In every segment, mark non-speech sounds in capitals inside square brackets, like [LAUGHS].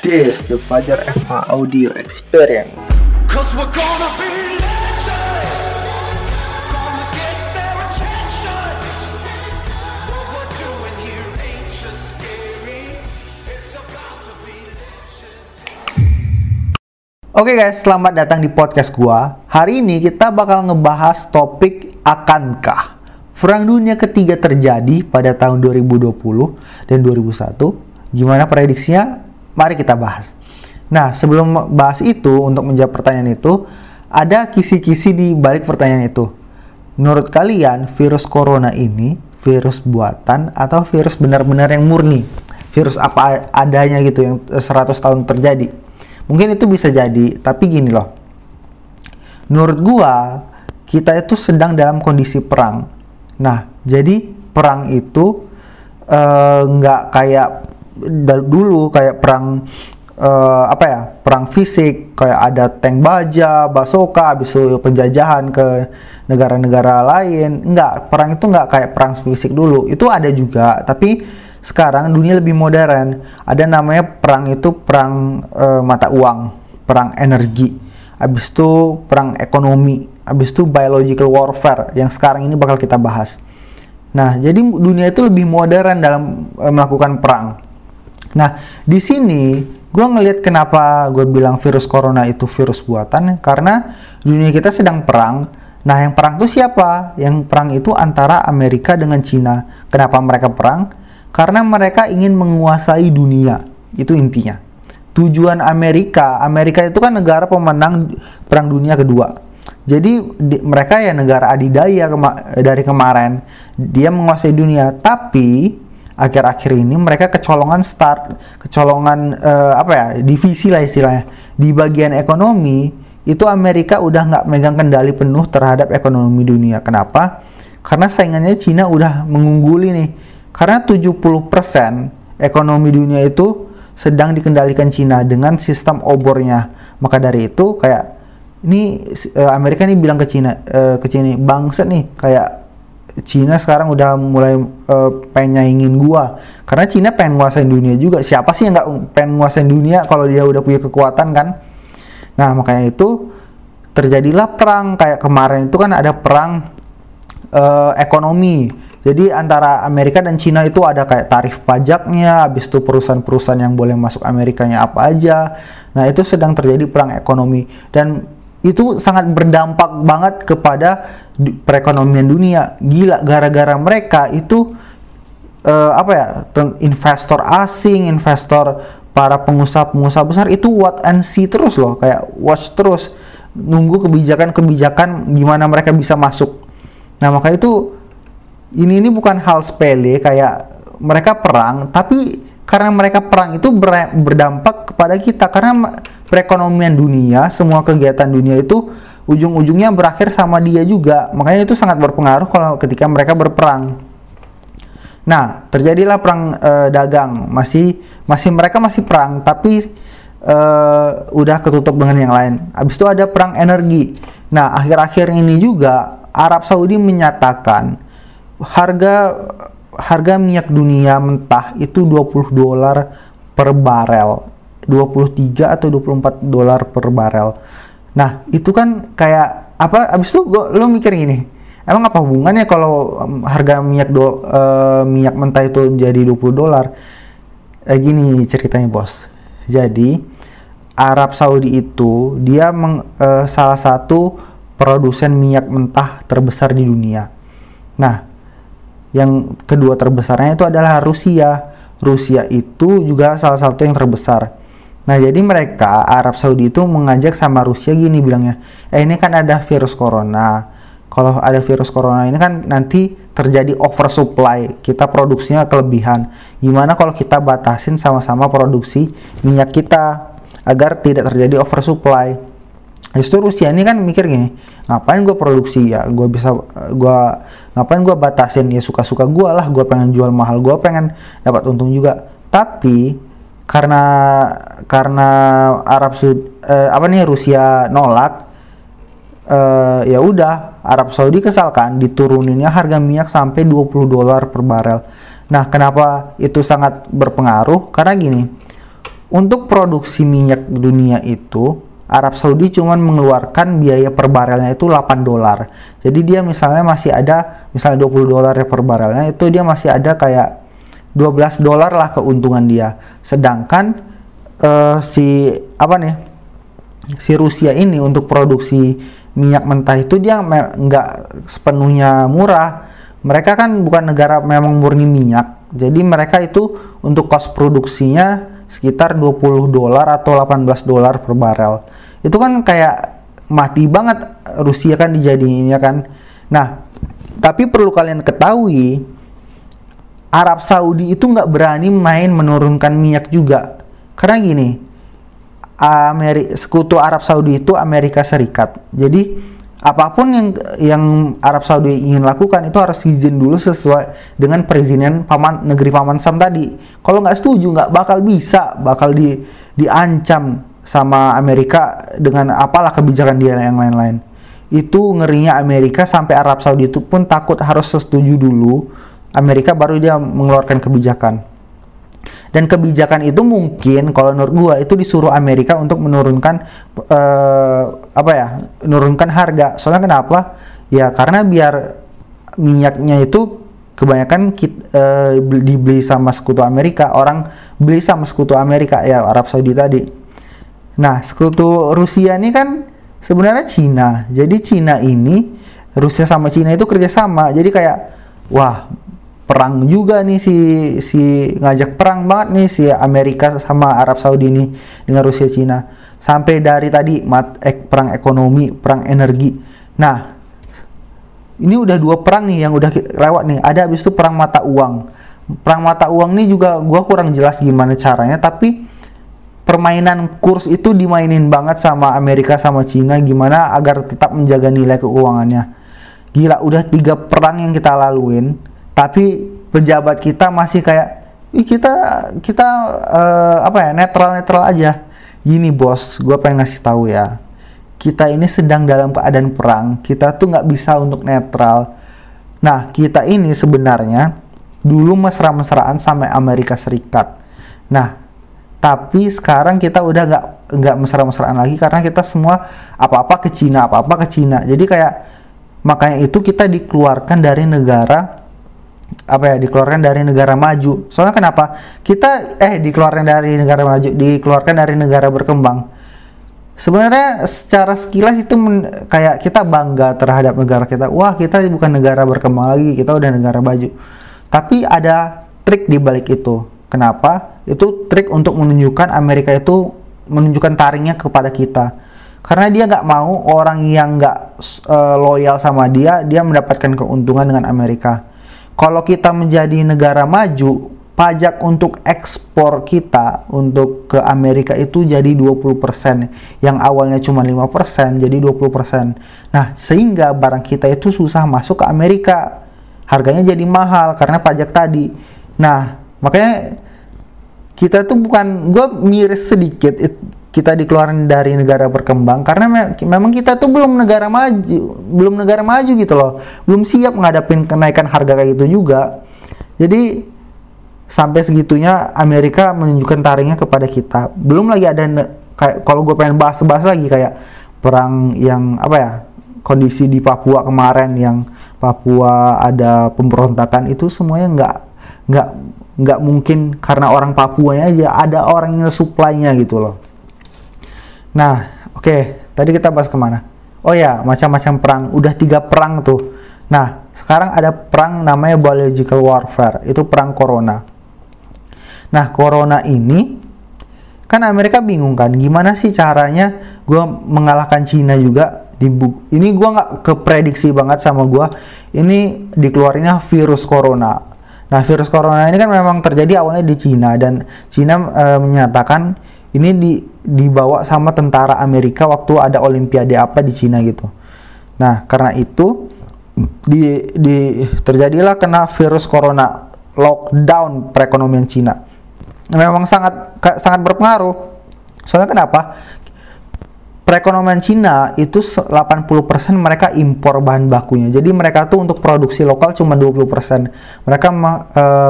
This the Fajar FH Audio Experience. Cause we're gonna be. Oke guys, selamat datang di podcast gua. Hari ini kita bakal ngebahas topik akankah Perang Dunia Ketiga terjadi pada tahun 2020 dan 2001. Gimana prediksinya? Mari kita bahas. Nah, sebelum bahas itu, untuk menjawab pertanyaan itu, ada kisi-kisi di balik pertanyaan itu. Menurut kalian, virus corona ini virus buatan atau virus benar-benar yang murni? Virus apa adanya gitu yang 100 tahun terjadi? Mungkin itu bisa jadi, tapi gini loh. Menurut gua, kita itu sedang dalam kondisi perang. Nah, jadi perang itu eh, nggak kayak da- dulu kayak perang eh, apa ya perang fisik kayak ada tank baja, basoka, habis itu penjajahan ke negara-negara lain. Enggak, perang itu nggak kayak perang fisik dulu. Itu ada juga, tapi sekarang dunia lebih modern. Ada namanya perang itu perang eh, mata uang, perang energi. Habis itu perang ekonomi, habis itu biological warfare yang sekarang ini bakal kita bahas. Nah, jadi dunia itu lebih modern dalam eh, melakukan perang. Nah, di sini gue ngelihat kenapa gue bilang virus corona itu virus buatan karena dunia kita sedang perang. Nah, yang perang itu siapa? Yang perang itu antara Amerika dengan Cina. Kenapa mereka perang? Karena mereka ingin menguasai dunia. Itu intinya. Tujuan Amerika, Amerika itu kan negara pemenang Perang Dunia Kedua. Jadi di- mereka ya negara adidaya kema- dari kemarin dia menguasai dunia, tapi akhir-akhir ini mereka kecolongan start, kecolongan eh, apa ya divisi lah istilahnya di bagian ekonomi itu Amerika udah nggak megang kendali penuh terhadap ekonomi dunia. Kenapa? Karena saingannya Cina udah mengungguli nih. Karena 70% ekonomi dunia itu sedang dikendalikan Cina dengan sistem obornya. Maka dari itu kayak ini eh, Amerika nih bilang ke Cina eh, ke Cina bangsa nih kayak Cina sekarang udah mulai eh, pengen nyaingin gua. Karena Cina pengen nguasain dunia juga. Siapa sih yang nggak pengen nguasain dunia kalau dia udah punya kekuatan kan? Nah makanya itu terjadilah perang. Kayak kemarin itu kan ada perang eh, ekonomi. Jadi antara Amerika dan Cina itu ada kayak tarif pajaknya, habis itu perusahaan-perusahaan yang boleh masuk Amerikanya apa aja. Nah, itu sedang terjadi perang ekonomi. Dan itu sangat berdampak banget kepada perekonomian dunia. Gila gara-gara mereka itu eh, apa ya investor asing, investor para pengusaha-pengusaha besar itu what and see terus loh, kayak watch terus nunggu kebijakan-kebijakan gimana mereka bisa masuk. Nah maka itu ini ini bukan hal sepele kayak mereka perang, tapi karena mereka perang itu ber- berdampak kepada kita karena perekonomian dunia, semua kegiatan dunia itu ujung-ujungnya berakhir sama dia juga. Makanya itu sangat berpengaruh kalau ketika mereka berperang. Nah, terjadilah perang eh, dagang. Masih masih mereka masih perang, tapi eh, udah ketutup dengan yang lain. Habis itu ada perang energi. Nah, akhir-akhir ini juga Arab Saudi menyatakan harga harga minyak dunia mentah itu 20 dolar per barel. 23 atau 24 dolar per barel. Nah, itu kan kayak apa habis itu gua lo mikir gini, emang apa hubungannya kalau harga minyak do, eh, minyak mentah itu jadi 20 dolar? Eh, gini ceritanya, Bos. Jadi, Arab Saudi itu dia meng- eh, salah satu produsen minyak mentah terbesar di dunia. Nah, yang kedua terbesarnya itu adalah Rusia. Rusia itu juga salah satu yang terbesar. Nah, jadi mereka Arab Saudi itu mengajak sama Rusia gini bilangnya, "Eh, ini kan ada virus corona. Kalau ada virus corona ini kan nanti terjadi oversupply. Kita produksinya kelebihan. Gimana kalau kita batasin sama-sama produksi minyak kita agar tidak terjadi oversupply?" Justru Rusia ini kan mikir gini, ngapain gue produksi ya, gue bisa, gue ngapain gue batasin ya suka-suka gue lah, gue pengen jual mahal, gue pengen dapat untung juga. Tapi karena karena Arab Saudi, eh, apa nih Rusia nolak, eh, ya udah Arab Saudi kesalkan dituruninnya harga minyak sampai 20 dolar per barel. Nah, kenapa itu sangat berpengaruh? Karena gini, untuk produksi minyak dunia itu Arab Saudi cuma mengeluarkan biaya per barelnya itu 8 dolar. Jadi dia misalnya masih ada misalnya 20 dolar ya per barelnya itu dia masih ada kayak 12 dolar lah keuntungan dia. Sedangkan eh, si apa nih? Si Rusia ini untuk produksi minyak mentah itu dia nggak sepenuhnya murah. Mereka kan bukan negara memang murni minyak. Jadi mereka itu untuk kos produksinya sekitar 20 dolar atau 18 dolar per barel. Itu kan kayak mati banget Rusia kan dijadiinnya kan. Nah, tapi perlu kalian ketahui Arab Saudi itu nggak berani main menurunkan minyak juga. Karena gini, Ameri sekutu Arab Saudi itu Amerika Serikat. Jadi apa pun yang yang Arab Saudi ingin lakukan itu harus izin dulu sesuai dengan perizinan paman negeri paman Sam tadi. Kalau nggak setuju nggak bakal bisa, bakal di diancam sama Amerika dengan apalah kebijakan dia yang lain-lain. Itu ngerinya Amerika sampai Arab Saudi itu pun takut harus setuju dulu. Amerika baru dia mengeluarkan kebijakan. Dan kebijakan itu mungkin kalau menurut gua itu disuruh Amerika untuk menurunkan eh, apa ya? menurunkan harga. Soalnya kenapa? Ya karena biar minyaknya itu kebanyakan kit- beli- dibeli sama sekutu Amerika, orang beli sama sekutu Amerika ya Arab Saudi tadi. Nah, sekutu Rusia ini kan sebenarnya Cina. Jadi Cina ini Rusia sama Cina itu kerjasama. Jadi kayak wah perang juga nih si si ngajak perang banget nih si Amerika sama Arab Saudi ini dengan Rusia Cina. Sampai dari tadi mat ek, perang ekonomi, perang energi. Nah, ini udah dua perang nih yang udah lewat nih. Ada habis itu perang mata uang. Perang mata uang nih juga gua kurang jelas gimana caranya, tapi permainan kurs itu dimainin banget sama Amerika sama Cina gimana agar tetap menjaga nilai keuangannya. Gila, udah tiga perang yang kita laluin, tapi pejabat kita masih kayak, Ih, kita kita eh, apa ya netral netral aja. Gini bos, gue pengen ngasih tahu ya, kita ini sedang dalam keadaan perang. Kita tuh nggak bisa untuk netral. Nah, kita ini sebenarnya dulu mesra-mesraan sama Amerika Serikat. Nah, tapi sekarang kita udah nggak nggak mesra-mesraan lagi karena kita semua apa-apa ke Cina, apa-apa ke Cina. Jadi kayak makanya itu kita dikeluarkan dari negara apa ya dikeluarkan dari negara maju. Soalnya kenapa? Kita eh dikeluarkan dari negara maju, dikeluarkan dari negara berkembang. Sebenarnya secara sekilas itu men- kayak kita bangga terhadap negara kita. Wah, kita bukan negara berkembang lagi, kita udah negara maju. Tapi ada trik di balik itu. Kenapa? Itu trik untuk menunjukkan Amerika itu menunjukkan taringnya kepada kita. Karena dia nggak mau orang yang nggak eh, loyal sama dia, dia mendapatkan keuntungan dengan Amerika. Kalau kita menjadi negara maju, pajak untuk ekspor kita untuk ke Amerika itu jadi 20%. Yang awalnya cuma 5% jadi 20%. Nah, sehingga barang kita itu susah masuk ke Amerika. Harganya jadi mahal karena pajak tadi. Nah, makanya kita tuh bukan gue miris sedikit it- kita dikeluarin dari negara berkembang karena me- memang kita tuh belum negara maju belum negara maju gitu loh. Belum siap ngadapin kenaikan harga kayak gitu juga. Jadi sampai segitunya Amerika menunjukkan taringnya kepada kita. Belum lagi ada kayak kalau gue pengen bahas-bahas lagi kayak perang yang apa ya kondisi di Papua kemarin yang Papua ada pemberontakan itu semuanya nggak nggak nggak mungkin karena orang Papuanya aja ada orang yang supply-nya gitu loh Nah, oke, tadi kita bahas ke mana? Oh ya, macam-macam perang. Udah tiga perang tuh. Nah, sekarang ada perang namanya biological warfare. Itu perang corona. Nah, corona ini kan Amerika bingung kan, gimana sih caranya gue mengalahkan Cina juga di ini gue nggak keprediksi banget sama gue ini dikeluarinnya virus corona nah virus corona ini kan memang terjadi awalnya di Cina dan Cina eh, menyatakan ini di dibawa sama tentara Amerika waktu ada Olimpiade apa di Cina gitu. Nah karena itu di, di terjadilah kena virus corona lockdown perekonomian Cina. Memang sangat sangat berpengaruh. Soalnya kenapa perekonomian Cina itu se- 80% mereka impor bahan bakunya. Jadi mereka tuh untuk produksi lokal cuma 20%. Mereka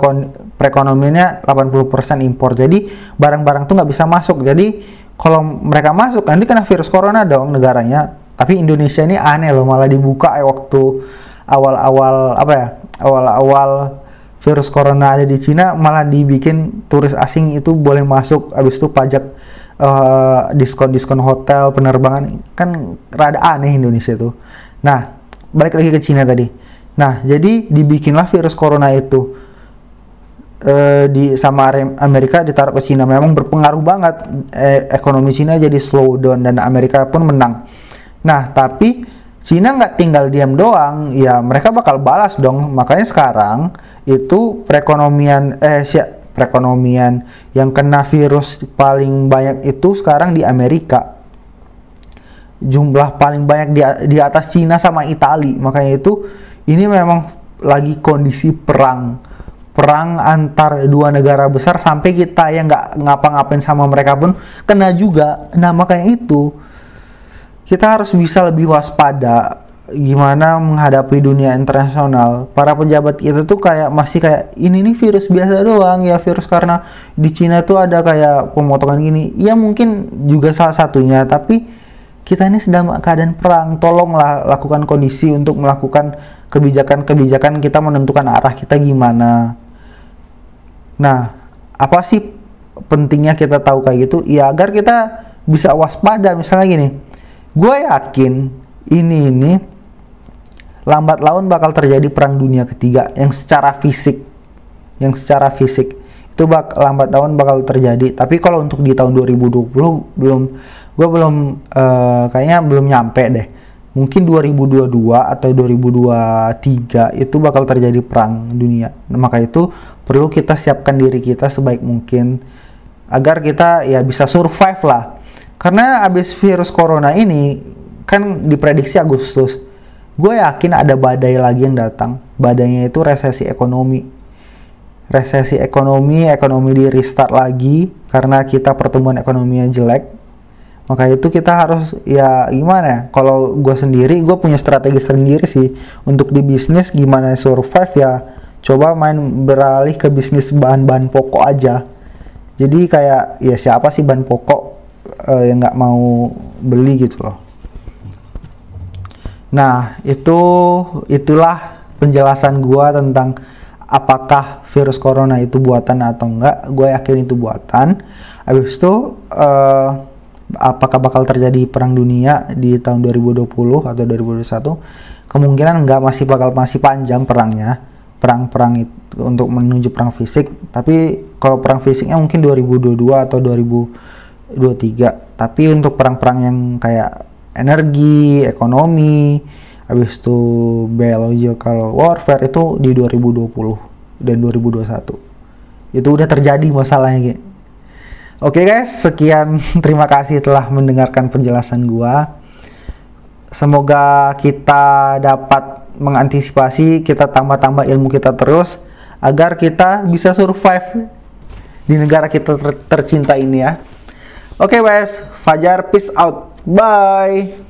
kon- perekonomiannya 80% impor. Jadi barang-barang tuh nggak bisa masuk. Jadi kalau mereka masuk nanti kena virus corona dong negaranya. Tapi Indonesia ini aneh loh malah dibuka waktu awal-awal apa ya? Awal-awal virus corona ada di Cina malah dibikin turis asing itu boleh masuk habis itu pajak eh, diskon-diskon hotel penerbangan kan rada aneh Indonesia tuh. Nah, balik lagi ke Cina tadi. Nah, jadi dibikinlah virus corona itu eh, di sama Amerika ditaruh ke Cina memang berpengaruh banget eh, ekonomi Cina jadi slow down dan Amerika pun menang. Nah, tapi Cina nggak tinggal diam doang, ya mereka bakal balas dong. Makanya sekarang itu perekonomian eh perekonomian yang kena virus paling banyak itu sekarang di Amerika. Jumlah paling banyak di, di atas Cina sama Itali. Makanya itu ini memang lagi kondisi perang. Perang antar dua negara besar sampai kita yang nggak ngapa-ngapain sama mereka pun kena juga. Nah makanya itu kita harus bisa lebih waspada gimana menghadapi dunia internasional. Para pejabat kita tuh kayak masih kayak ini nih virus biasa doang ya virus karena di Cina tuh ada kayak pemotongan gini. Ya mungkin juga salah satunya, tapi kita ini sedang keadaan perang. Tolonglah lakukan kondisi untuk melakukan kebijakan-kebijakan kita menentukan arah kita gimana. Nah, apa sih pentingnya kita tahu kayak gitu? Ya agar kita bisa waspada. Misalnya gini, gue yakin ini ini lambat laun bakal terjadi perang dunia ketiga yang secara fisik, yang secara fisik itu bak lambat laun bakal terjadi. Tapi kalau untuk di tahun 2020 belum, gue belum eh, kayaknya belum nyampe deh. Mungkin 2022 atau 2023 itu bakal terjadi perang dunia. Nah, maka itu perlu kita siapkan diri kita sebaik mungkin agar kita ya bisa survive lah. Karena abis virus corona ini kan diprediksi Agustus. Gue yakin ada badai lagi yang datang. Badainya itu resesi ekonomi. Resesi ekonomi, ekonomi di restart lagi karena kita pertumbuhan ekonominya jelek. Maka itu kita harus ya gimana ya? Kalau gue sendiri, gue punya strategi sendiri sih untuk di bisnis gimana survive ya. Coba main beralih ke bisnis bahan-bahan pokok aja. Jadi kayak ya siapa sih bahan pokok eh, yang nggak mau beli gitu loh. Nah, itu itulah penjelasan gua tentang apakah virus corona itu buatan atau enggak. Gue yakin itu buatan. Habis itu eh, apakah bakal terjadi perang dunia di tahun 2020 atau 2021? Kemungkinan enggak masih bakal masih panjang perangnya. Perang-perang itu untuk menuju perang fisik, tapi kalau perang fisiknya mungkin 2022 atau 2023. Tapi untuk perang-perang yang kayak energi, ekonomi, habis itu biological warfare itu di 2020 dan 2021. Itu udah terjadi masalahnya. Oke guys, sekian [LAUGHS] terima kasih telah mendengarkan penjelasan gua. Semoga kita dapat mengantisipasi, kita tambah-tambah ilmu kita terus agar kita bisa survive di negara kita ter- tercinta ini ya. Oke guys, Fajar peace out. Bye.